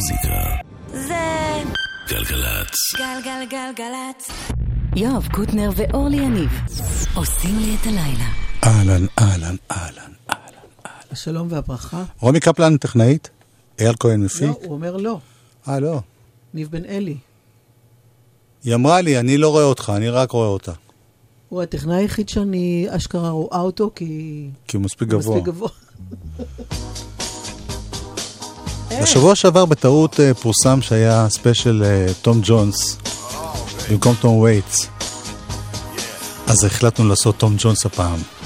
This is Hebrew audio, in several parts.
המוזיקה. זה... גלגלצ. גלגלגלגלצ. יואב קוטנר ואורלי יניב עושים לי את הלילה. אהלן, אהלן, אהלן, אהלן, אהלן. השלום והברכה. רומי קפלן טכנאית? אייל כהן מפיק? לא, הוא אומר לא. אה, לא. ניב בן אלי. היא אמרה לי, אני לא רואה אותך, אני רק רואה אותה. הוא הטכנאי היחיד שאני אשכרה רואה אותו, כי... כי הוא מספיק גבוה. הוא מספיק גבוה. כן. בשבוע שעבר בטעות אה, פורסם שהיה special אה, תום ג'ונס במקום תום וייטס. אז החלטנו לעשות תום ג'ונס הפעם.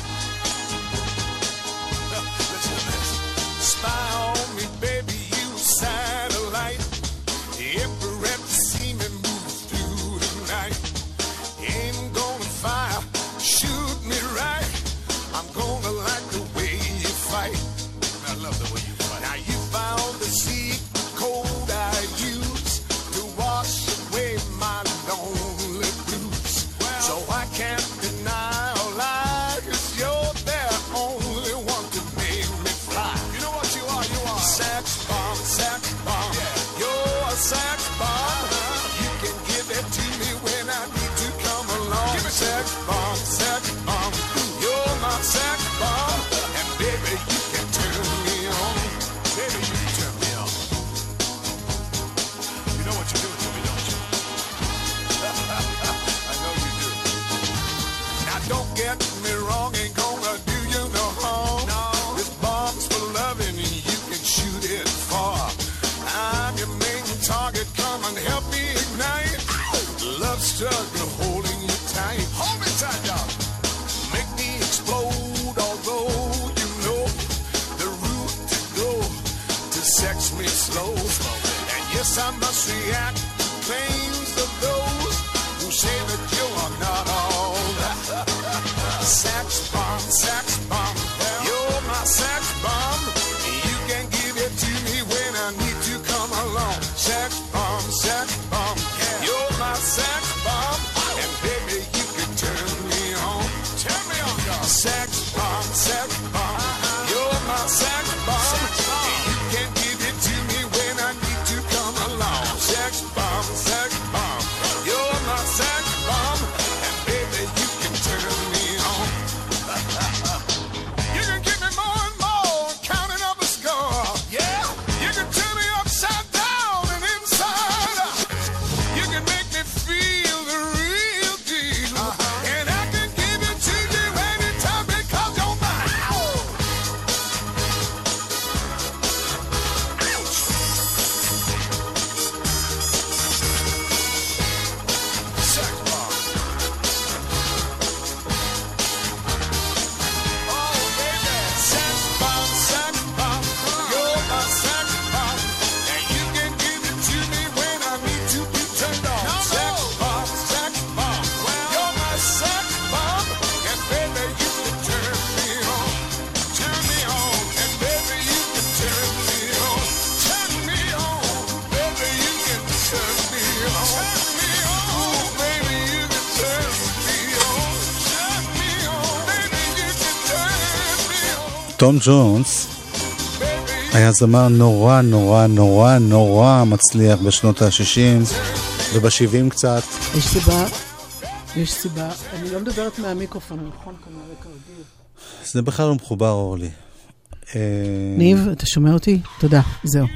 תום ג'ונס היה זמר נורא נורא נורא נורא מצליח בשנות ה-60 וב-70 קצת. יש סיבה, יש סיבה. אני לא מדברת מהמיקרופון, נכון? כנראה כרגיל. זה בכלל לא מחובר, אורלי. ניב, אתה שומע אותי? תודה, זהו.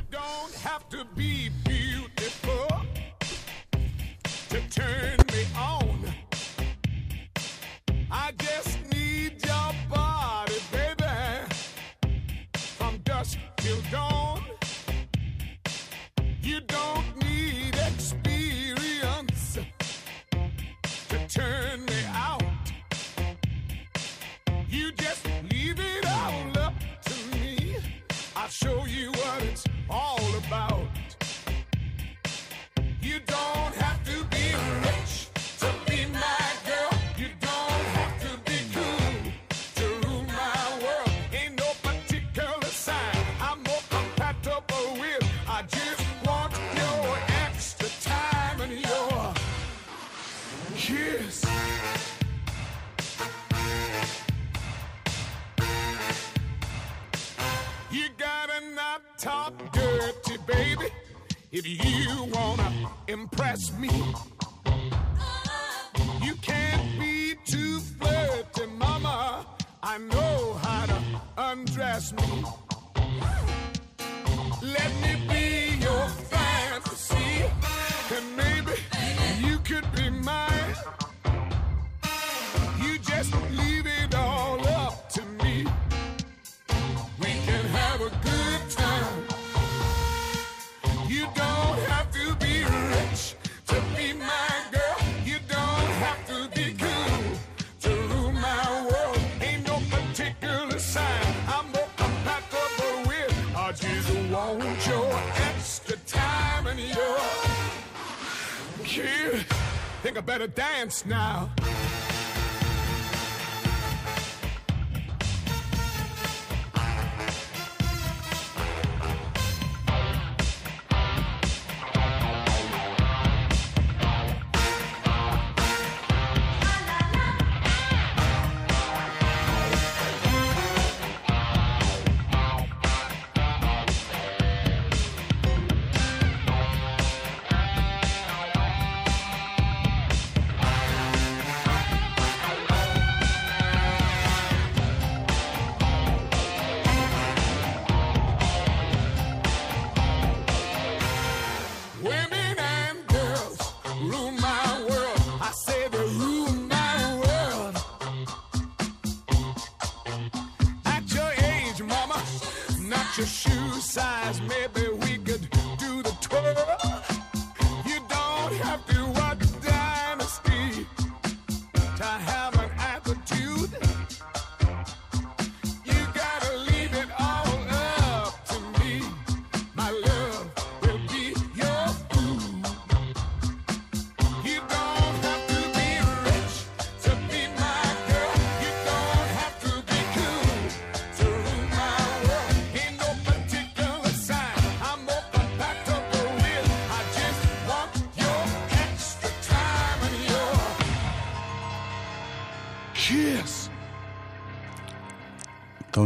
If you wanna impress me, you can't be too flirty, mama. I know how to undress me. Dance now.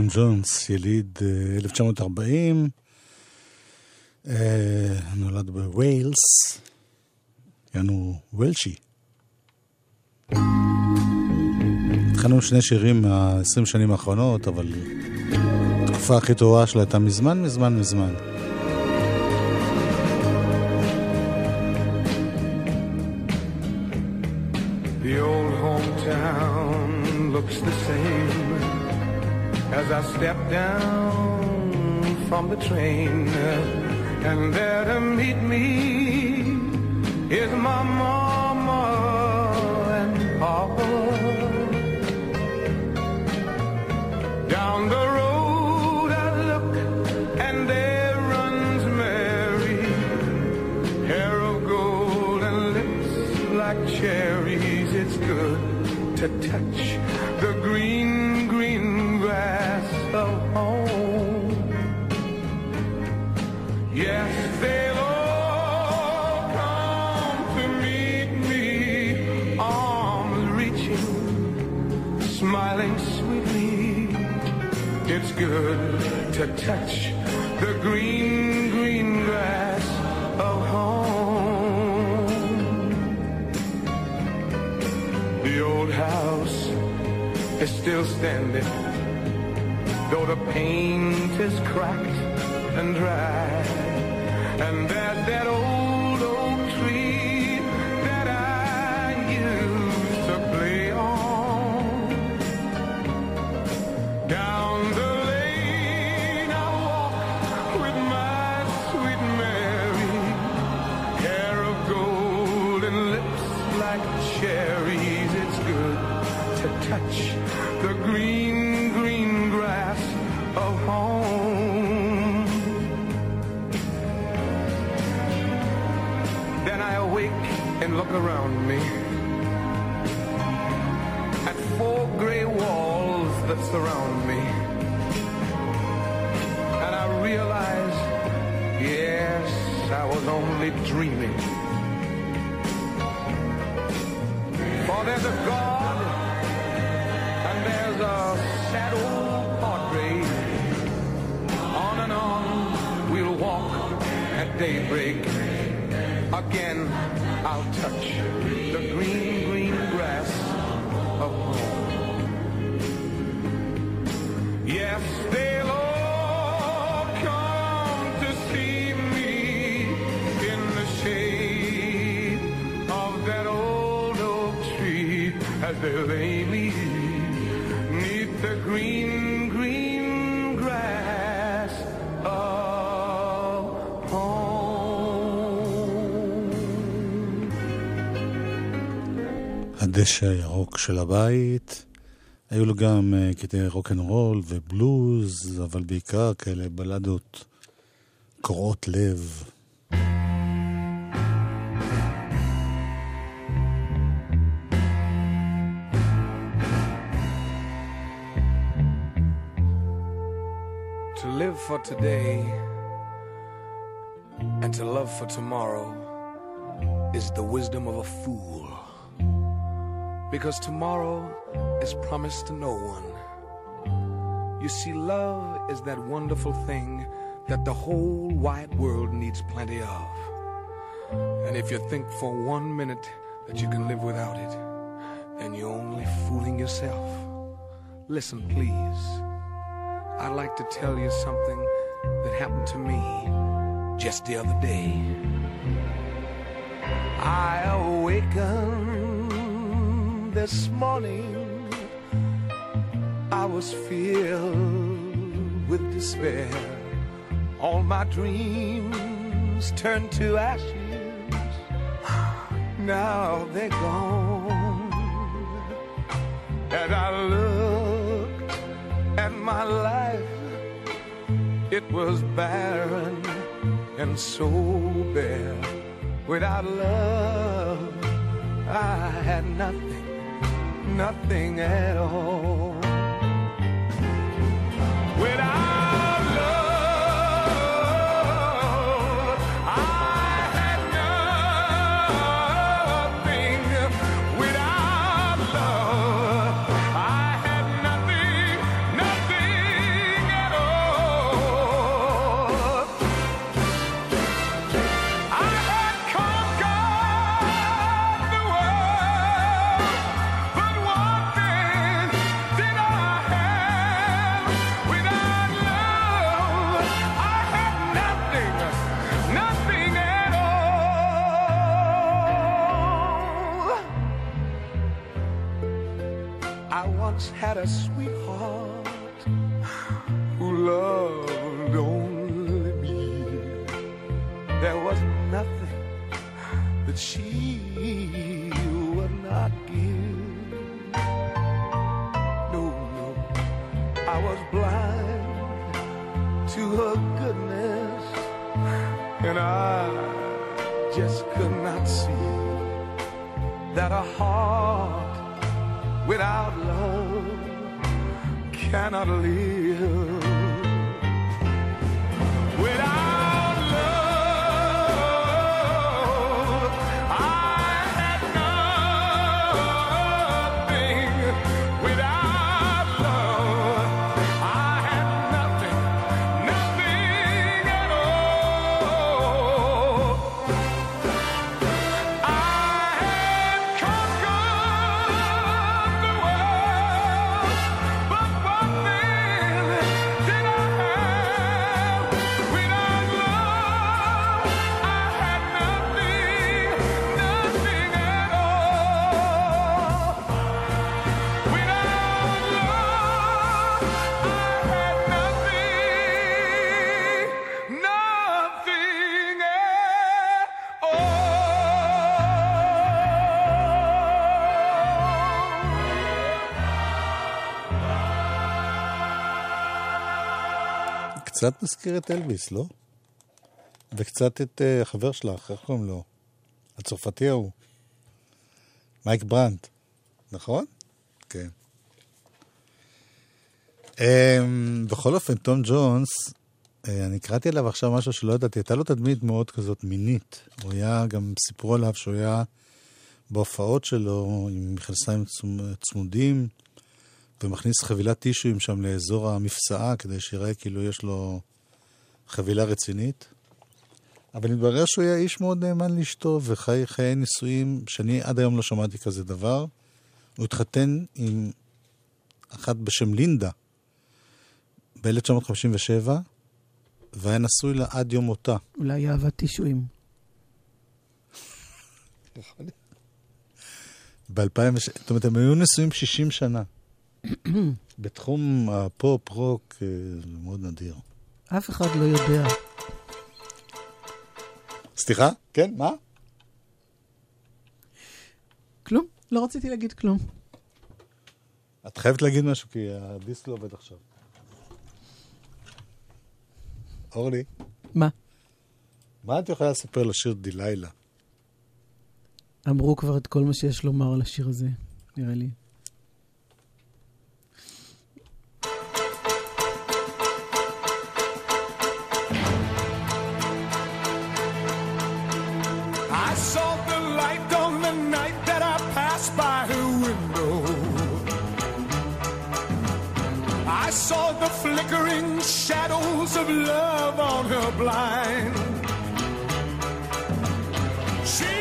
טון ג'ונס, יליד אה, 1940, אה, נולד בווילס, יענו וולשי. התחלנו שני שירים מה-20 שנים האחרונות, אבל התקופה הכי טובה שלה הייתה מזמן, מזמן, מזמן. The old hometown looks the same as I step down from the train. And there to meet me is my mama and papa. Down the road I look and there runs Mary hair of gold and lips like cherries. It's good to touch Good to touch the green, green grass of home. The old house is still standing, though the paint is cracked and dry. And there's that old around me at four gray walls that surround me. And I realize, yes, I was only dreaming. For there's a God and there's a sad old portrait. On and on we'll walk at daybreak. Again, I'll touch הדשא הירוק של הבית. היו לו גם אה, קטעי רוקנרול ובלוז, אבל בעיקר כאלה בלדות קורעות לב. To live for today and to love for tomorrow is the wisdom of a fool. Because tomorrow is promised to no one. You see, love is that wonderful thing that the whole wide world needs plenty of. And if you think for one minute that you can live without it, then you're only fooling yourself. Listen, please. I'd like to tell you something that happened to me just the other day. I awakened this morning. I was filled with despair. All my dreams turned to ashes. Now they're gone. And I looked at my life, it was barren and so bare. Without love, I had nothing, nothing at all. קצת מזכיר את אלוויס, לא? וקצת את uh, החבר שלך, איך קוראים לו? הצרפתי ההוא. מייק ברנט, נכון? כן. Um, בכל אופן, תום ג'ונס, uh, אני קראתי עליו עכשיו משהו שלא ידעתי, הייתה לו תדמית מאוד כזאת מינית. הוא היה, גם סיפרו עליו שהוא היה בהופעות שלו עם מכנסיים צמ- צמודים, ומכניס חבילת טישואים שם לאזור המפסעה, כדי שיראה כאילו יש לו חבילה רצינית. אבל מתברר שהוא היה איש מאוד נאמן לאשתו, וחי חיי נישואים, שאני עד היום לא שמעתי כזה דבר. הוא התחתן עם אחת בשם לינדה ב-1957, והיה נשוי לה עד יום מותה. אולי אהבת תשעים. ב-2000, זאת אומרת, הם היו נשואים 60 שנה. בתחום הפופ, רוק, אה, זה מאוד נדיר. אף אחד לא יודע. סליחה? כן, מה? כלום? לא רציתי להגיד כלום. את חייבת להגיד משהו, כי הדיסק לא עובד עכשיו. אורלי, מה? מה את יכולה לספר לשיר דלילה? אמרו כבר את כל מה שיש לומר על השיר הזה, נראה לי. Of love on her blind. She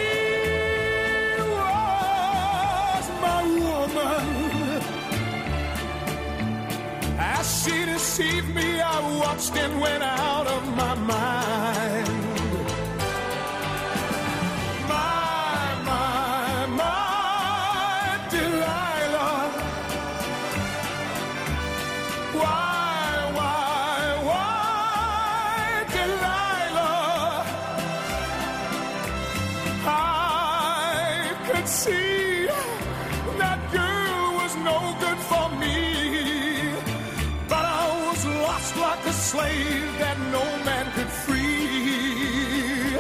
was my woman. As she deceived me, I watched and went out of my mind. Slave that no man could free.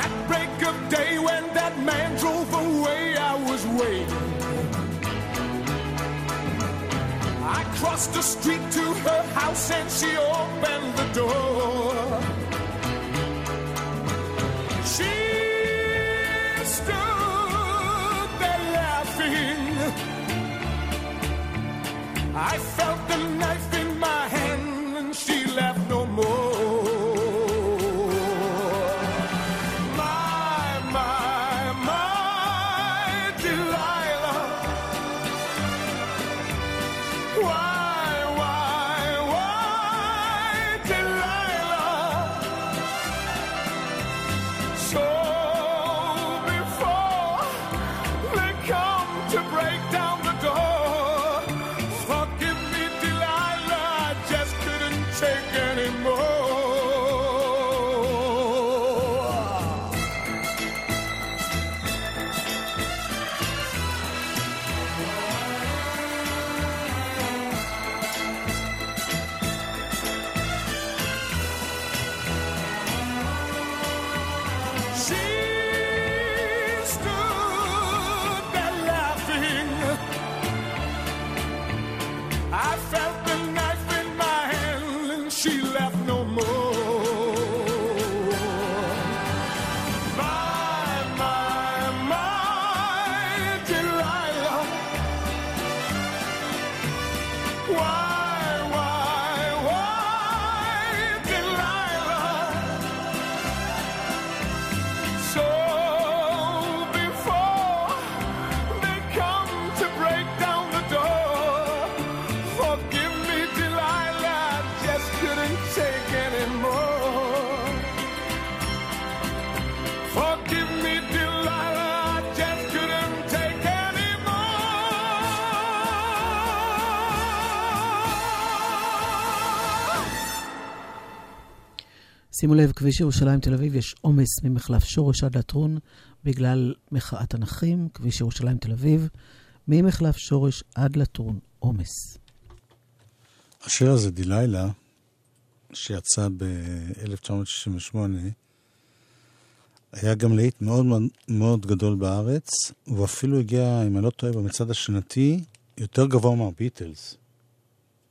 At break of day when that man drove away, I was waiting. I crossed the street to her house and she opened the door. She stood there laughing. I felt the שימו לב, כביש ירושלים תל אביב יש עומס ממחלף שורש עד לטרון בגלל מחאת הנכים. כביש ירושלים תל אביב, ממחלף שורש עד לטרון, עומס. השיר הזה, דלילה, שיצא ב-1968, היה גם להיט מאוד- מאוד גדול בארץ. הוא אפילו הגיע, אם אני לא טועה, במצעד השנתי, יותר גבוה מהביטלס,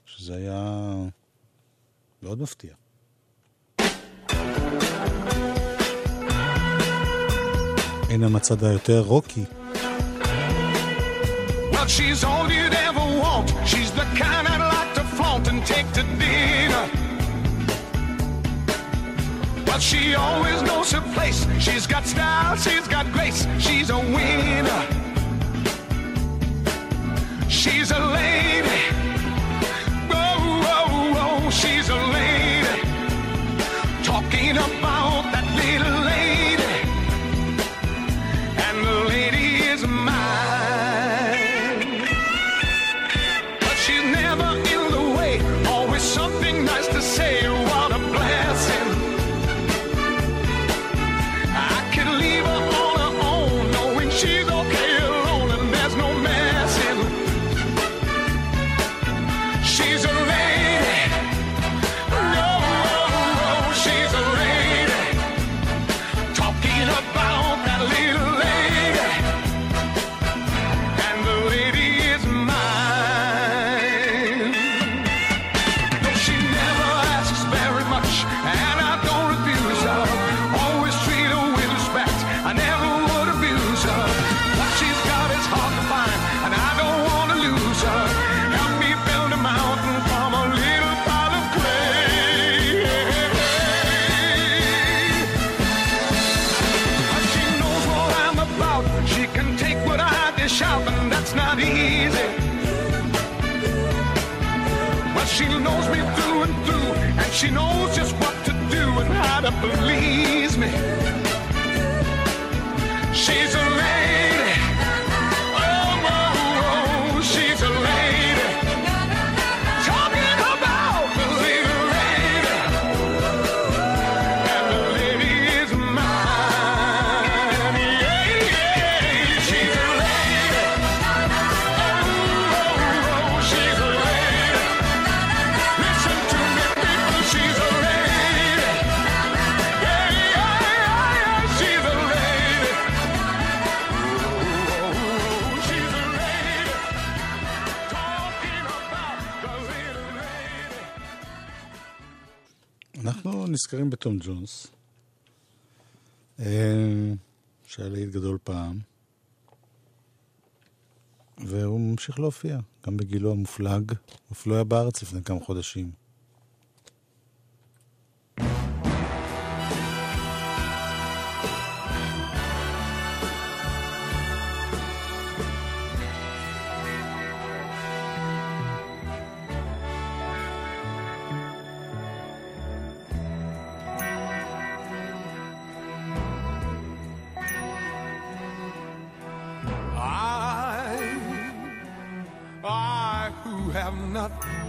שזה היה מאוד מפתיע. Well, she's all you'd ever want. She's the kind I'd like to flaunt and take to dinner. But she always knows her place. She's got style, she's got grace. She's a winner. She's a lady. Oh, oh, oh, she's a lady. Talking up She knows just what to do and how to please me. She's a נזכרים בטום ג'ונס, אה, שהיה להיט גדול פעם, והוא ממשיך להופיע, גם בגילו המופלג, הוא אפילו היה בארץ לפני כמה חודשים. nothing.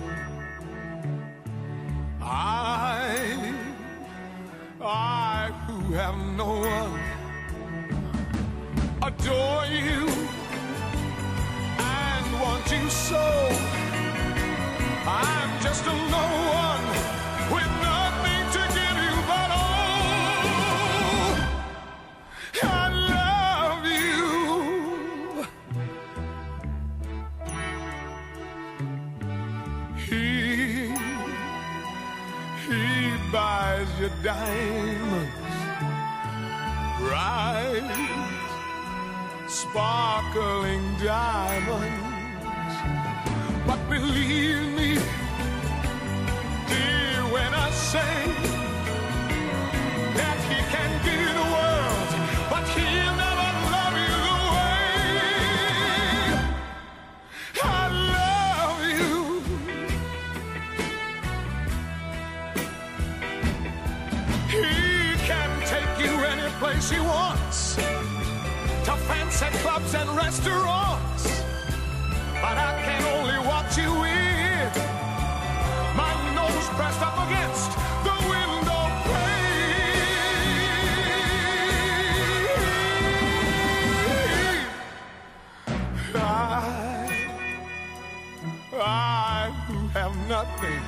nothing.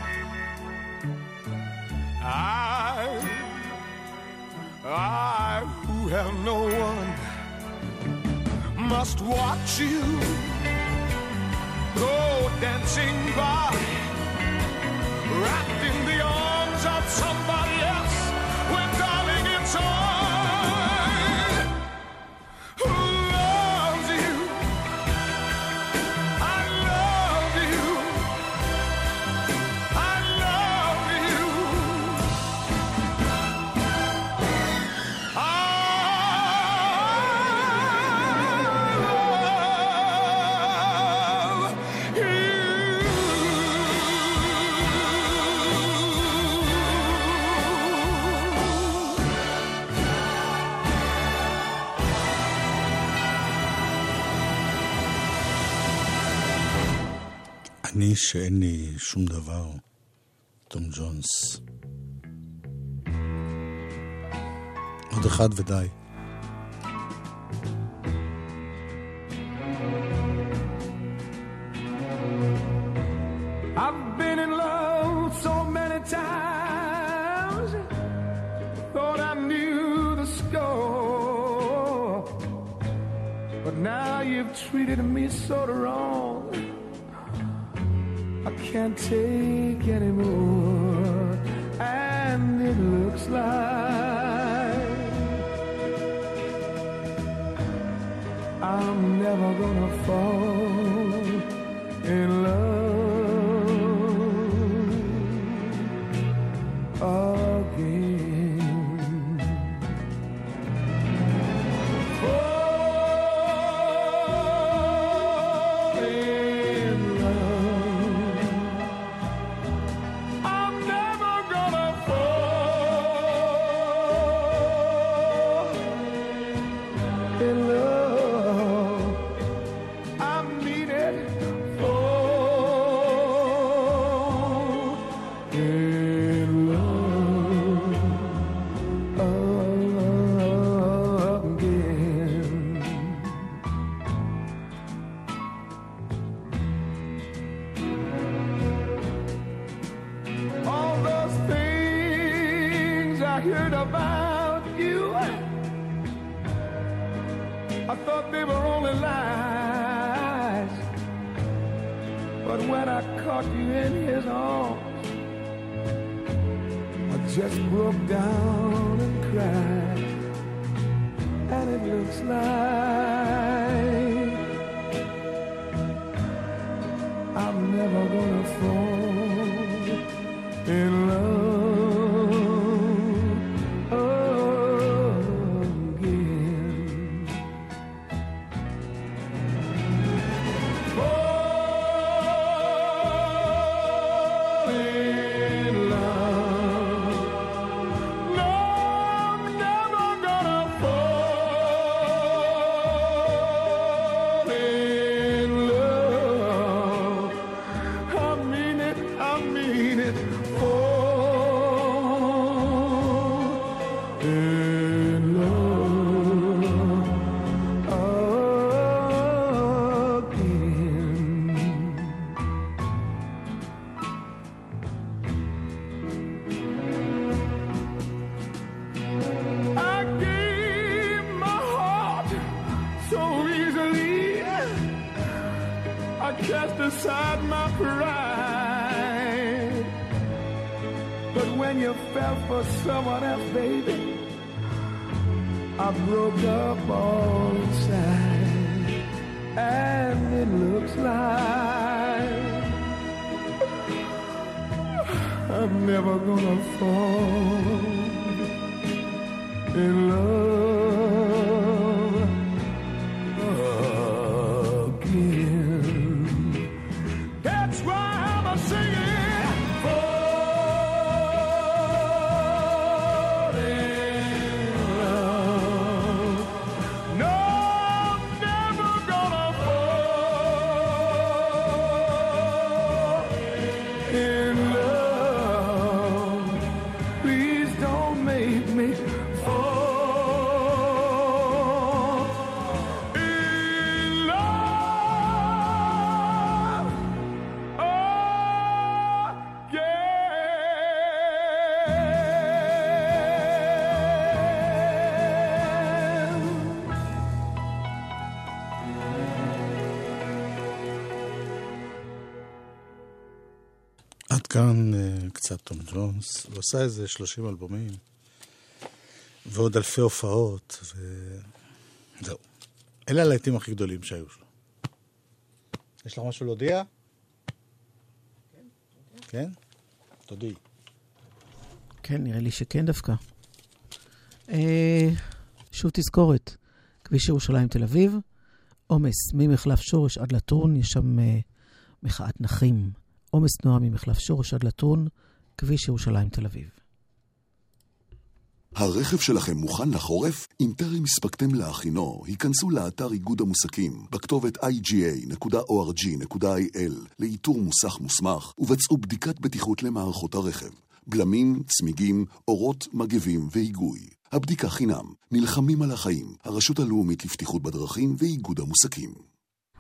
I, I who have no one, must watch you go dancing by, wrapped in the arms of somebody. לי שאין לי שום דבר, תום ג'ונס. עוד אחד ודי. I'm never gonna fall in love. עד כאן אה, קצת תום ג'ונס. הוא עשה איזה 30 אלבומים ועוד אלפי הופעות, וזהו. אלה הלהיטים הכי גדולים שהיו שלו. יש לך משהו להודיע? כן, כן? תודי. כן, נראה לי שכן דווקא. אה, שוב תזכורת, כביש ירושלים תל אביב, עומס ממחלף שורש עד לטרון, יש שם אה, מחאת נכים. עומס תנועה ממחלף שורש עד לטרון, כביש ירושלים תל אביב. הרכב שלכם מוכן לחורף? אם טרם הספקתם להכינו, היכנסו לאתר איגוד המוסקים בכתובת iga.org.il לאיתור מוסך מוסמך ובצעו בדיקת בטיחות למערכות הרכב. בלמים, צמיגים, אורות, מגבים והיגוי. הבדיקה חינם. נלחמים על החיים. הרשות הלאומית לבטיחות בדרכים ואיגוד המוסקים.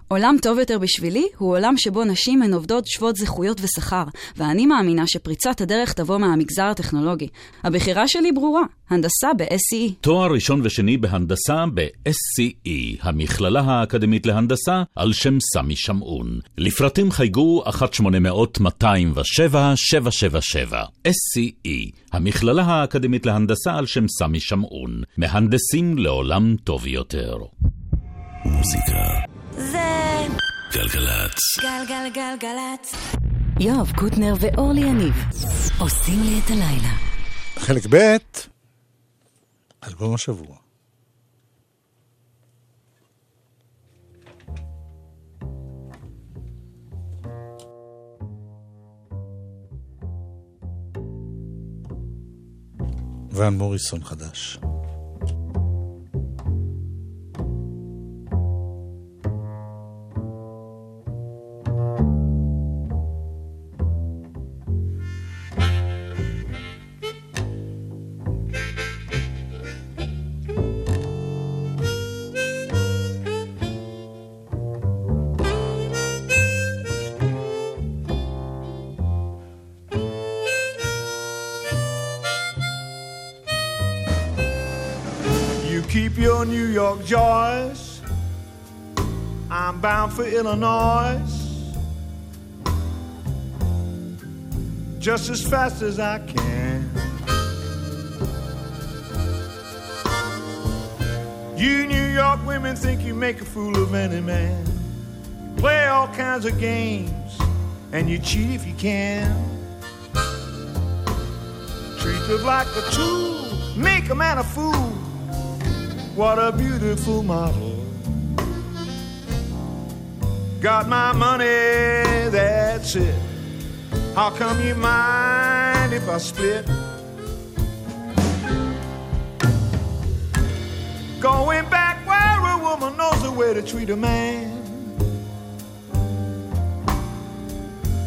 עולם טוב יותר בשבילי הוא עולם שבו נשים הן עובדות שוות זכויות ושכר, ואני מאמינה שפריצת הדרך תבוא מהמגזר הטכנולוגי. הבחירה שלי ברורה, הנדסה ב-SCE. תואר ראשון ושני בהנדסה ב-SCE, המכללה האקדמית להנדסה, על שם סמי שמעון. לפרטים חייגו 1-800-207-777. SCE, המכללה האקדמית להנדסה על שם סמי שמעון. מהנדסים לעולם טוב יותר. מוזיקה זה גלגלצ. גלגלגלגלצ. יואב קוטנר ואורלי יניב עושים לי את הלילה. חלק ב', אלבום השבוע. ואן מוריסון חדש. Illinois. Just as fast as I can. You New York women think you make a fool of any man. You play all kinds of games, and you cheat if you can. Treat them like a tool, make a man a fool. What a beautiful model. Got my money, that's it. How come you mind if I split? Going back where a woman knows the way to treat a man.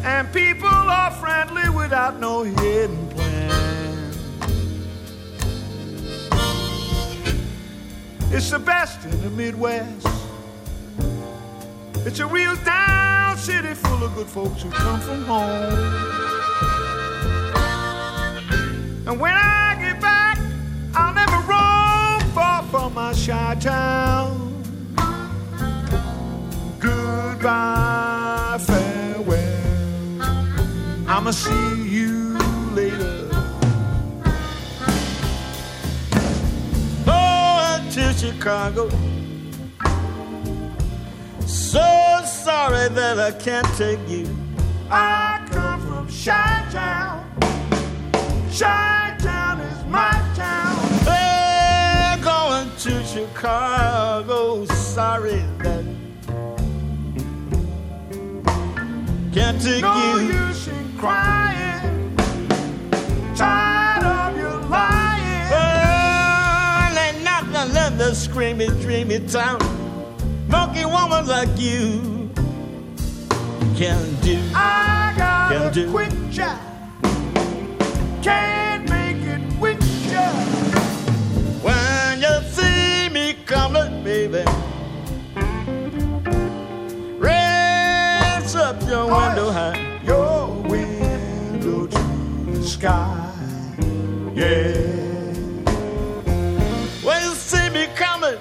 And people are friendly without no hidden plan. It's the best in the Midwest. It's a real down city full of good folks who come from home. And when I get back, I'll never roam far from my shy town. Goodbye, farewell. I'ma see you later. Oh, Going to Chicago. So sorry that I can't take you. I come from Chi Town. Chi Town is my town. Hey, going to Chicago. Sorry that can't take No you. use in crying. Tired of your lying. Oh, ain't nothing left the screamy, dreamy town. Monkey woman like you can do. I got Can a do. quick job. Can't make it with ya. When you see me coming, baby, raise up your window high. Your window to the sky. Yeah. When you see me coming,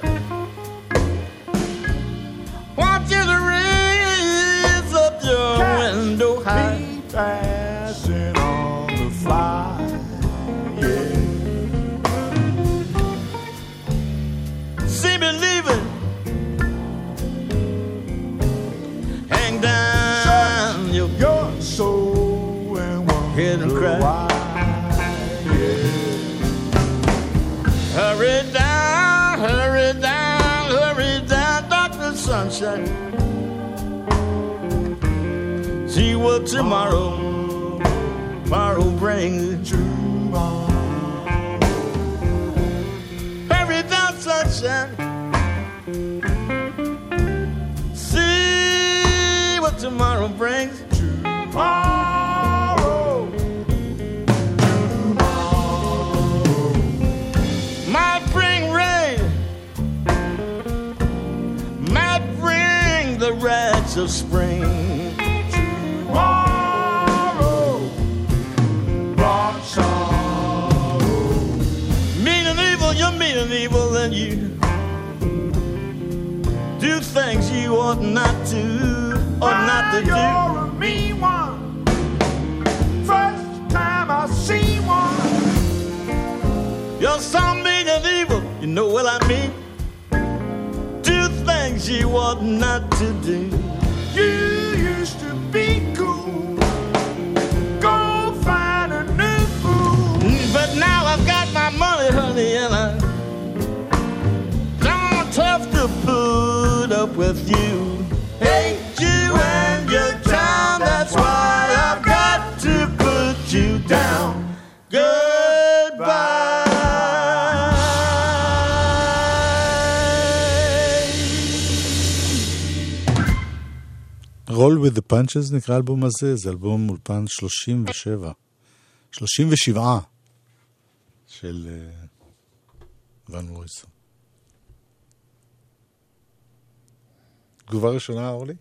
head and cry. Yeah. Hurry down, hurry down, hurry down, Dr. Sunshine. See what tomorrow, tomorrow brings. Tomorrow. ocean. See what tomorrow brings. Ought not to, ought not to do. You're a mean one. First time I see one. You're so mean and evil, you know what I mean? Do things you ought not to do. You used to be cool. Go find a new fool. Mm, but now I've got my money, honey, and I'm up with you. Hate you and your town, that's why I've got to put you down. Goodbye. Roll with the punches נקרא האלבום הזה, זה אלבום אולפן 37. 37 של אה, ון רויסון. תגובה ראשונה, אורלי?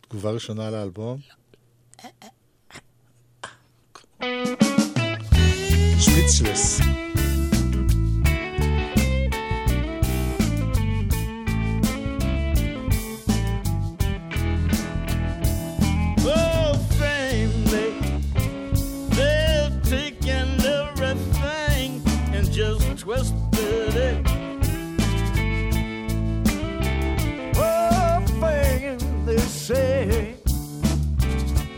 תגובה ראשונה לאלבום? שפיצלס. Oh, fame, they, they've taken everything and just twisted it. say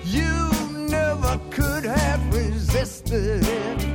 you never could have resisted it.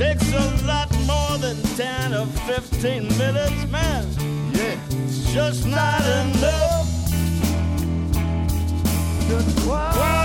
Takes a lot more than 10 or 15 minutes, man. Yeah, it's just not enough. To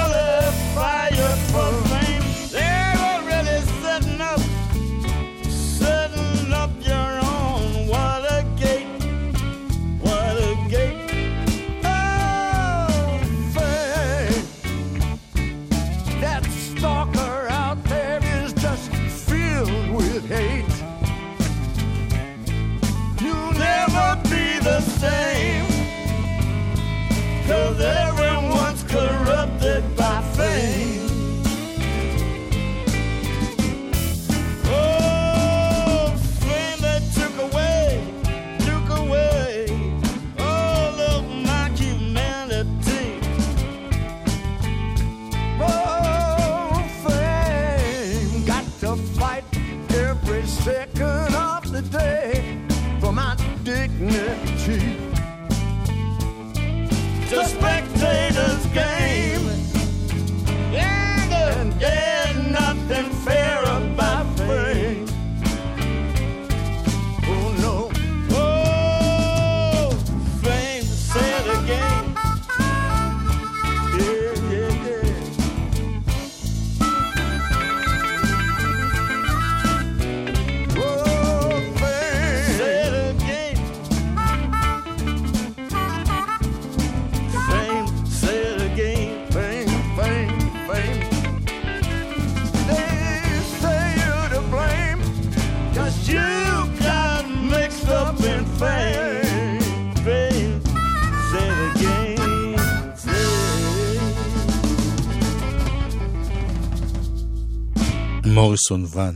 מוריסון ואן.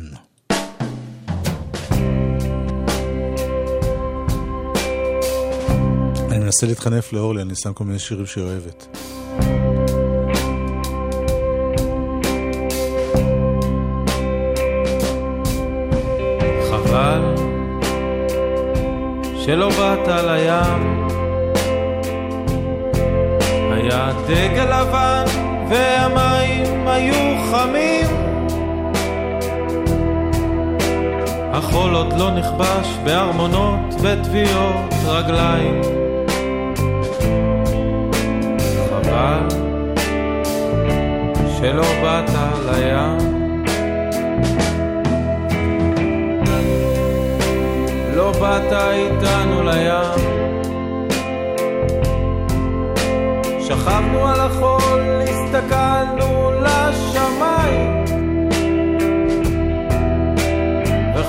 אני מנסה להתחנף לאורלי, אני שם כל מיני שירים שהיא אוהבת. חבל שלא באת לים. היה דגל לבן והמים היו חמים. החול עוד לא נכבש בארמונות וטביעות רגליים. חבל שלא באת לים. לא באת איתנו לים. שכבנו על החול, הסתכלנו לשמיים.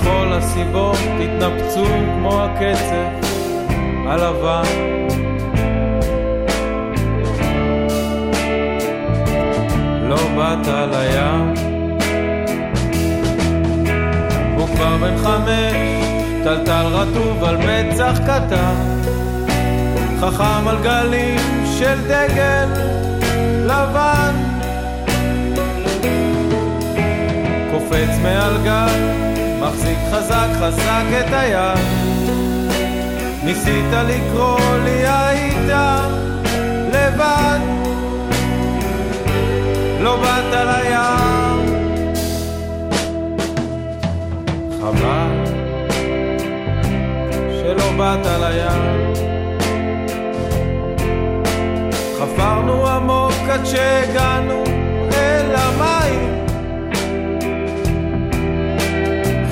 וכל הסיבות התנפצו כמו הקצף הלבן. לא באת לים. הוא כבר בן חמש, טלטל רטוב על מצח קטן, חכם על גלים של דגל לבן. קופץ מעל גל, מחזיק חזק חזק את היד. ניסית לקרוא לי היית לבד, לא באת לים. חבל שלא באת לים. חפרנו עמוק עד שהגענו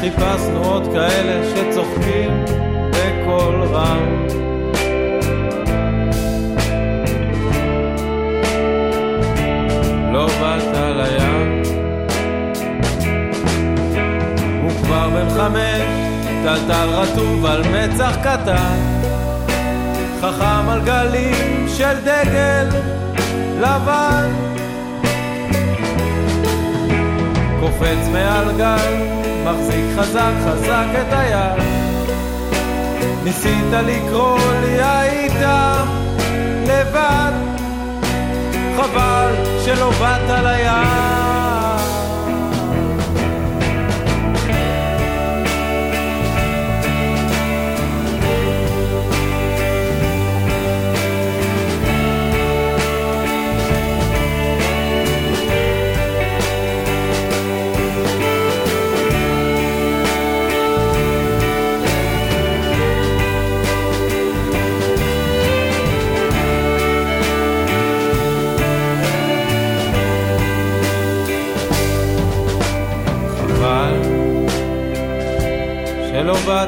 חיפשנו עוד כאלה שצוחקים בקול רם. לא באת לים. הוא כבר בן חמש, טלטל רטוב על מצח קטן. חכם על גלים של דגל לבן. קופץ מעל גל, מחזיק חזק חזק את היד. ניסית לקרוא לי היית לבד, חבל שלא באת לים.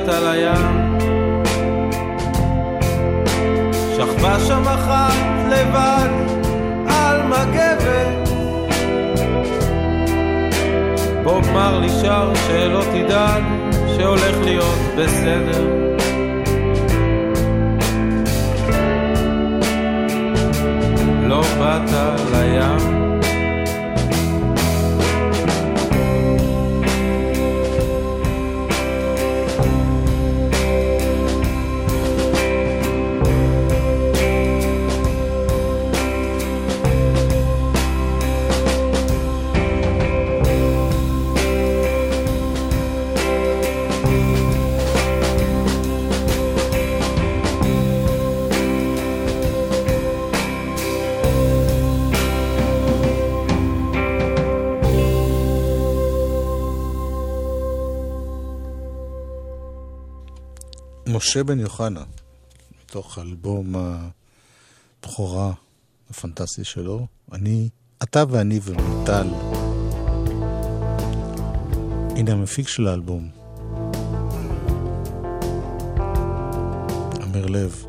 לאט על הים. שכבה שם אחת לבד על מגבת. בוב מרלי שר שלא תדאג שהולך להיות בסדר. לא באת לים משה בן יוחנה, מתוך אלבום הבכורה הפנטסטי שלו, אני, אתה ואני ומיטל. הנה המפיק של האלבום. אמר לב.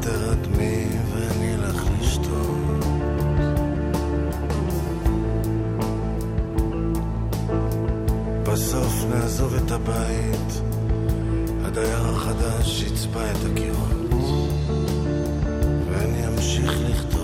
תרתמי ונלך לשתות. בסוף נעזוב את הבית, הדייר החדש יצבע את הקירות, ואני אמשיך לכתוב.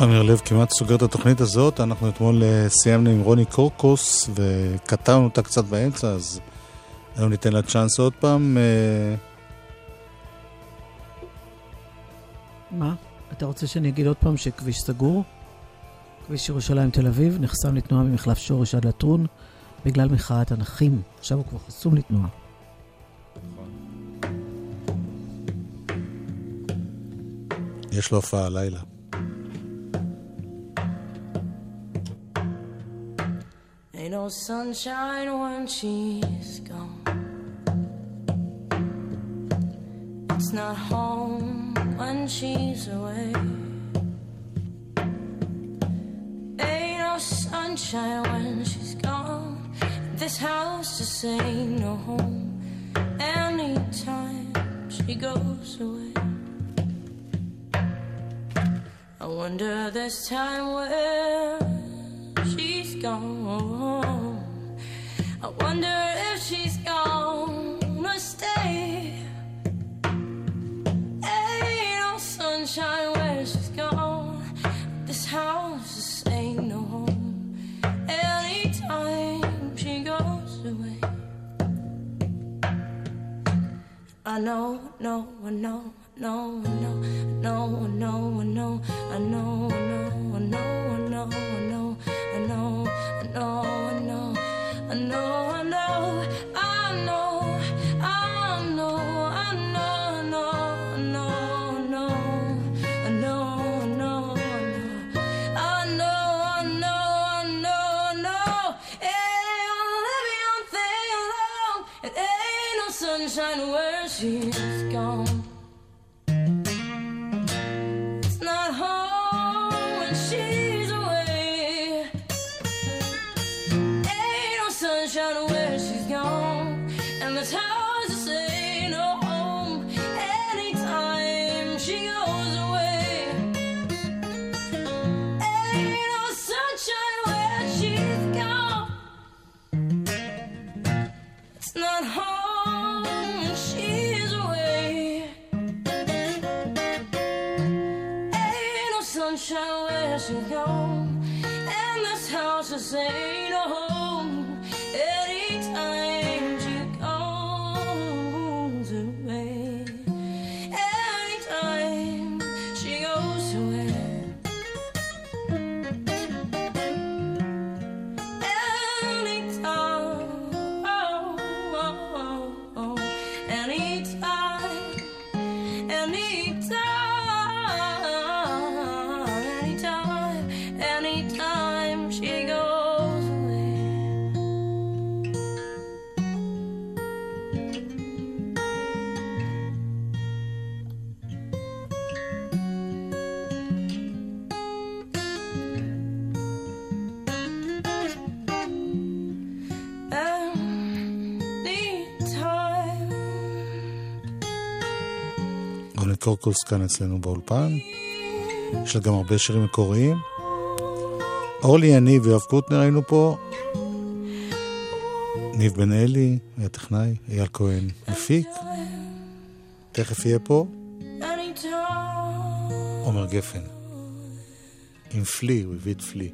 עמיר לב כמעט סוגר את התוכנית הזאת. אנחנו אתמול אה, סיימנו עם רוני קורקוס וקטענו אותה קצת באמצע, אז היום ניתן לה צ'אנס עוד פעם. אה, מה? אתה רוצה שאני אגיד עוד פעם שכביש סגור? כביש ירושלים תל אביב נחסם לתנועה ממחלף שורש עד לטרון בגלל מחאת הנכים. עכשיו הוא כבר חסום לתנועה. יש לו הופעה הלילה. Sunshine when she's gone. It's not home when she's away. Ain't no sunshine when she's gone. This house just ain't no home. Anytime she goes away. I wonder this time where she's gone. I know, no, I know, no, I know, no, I know, I know, I know, I know, I know, I know, I know, I know, I know know, you home, and this house is empty. קורקוס כאן אצלנו באולפן. יש לה גם הרבה שירים מקוריים. אורלי יניב ויואב קוטנר היינו פה. ניב בן אלי היה טכנאי, אייל כהן מפיק. תכף יהיה פה עומר גפן. עם פלי, הוא הביא את פלי.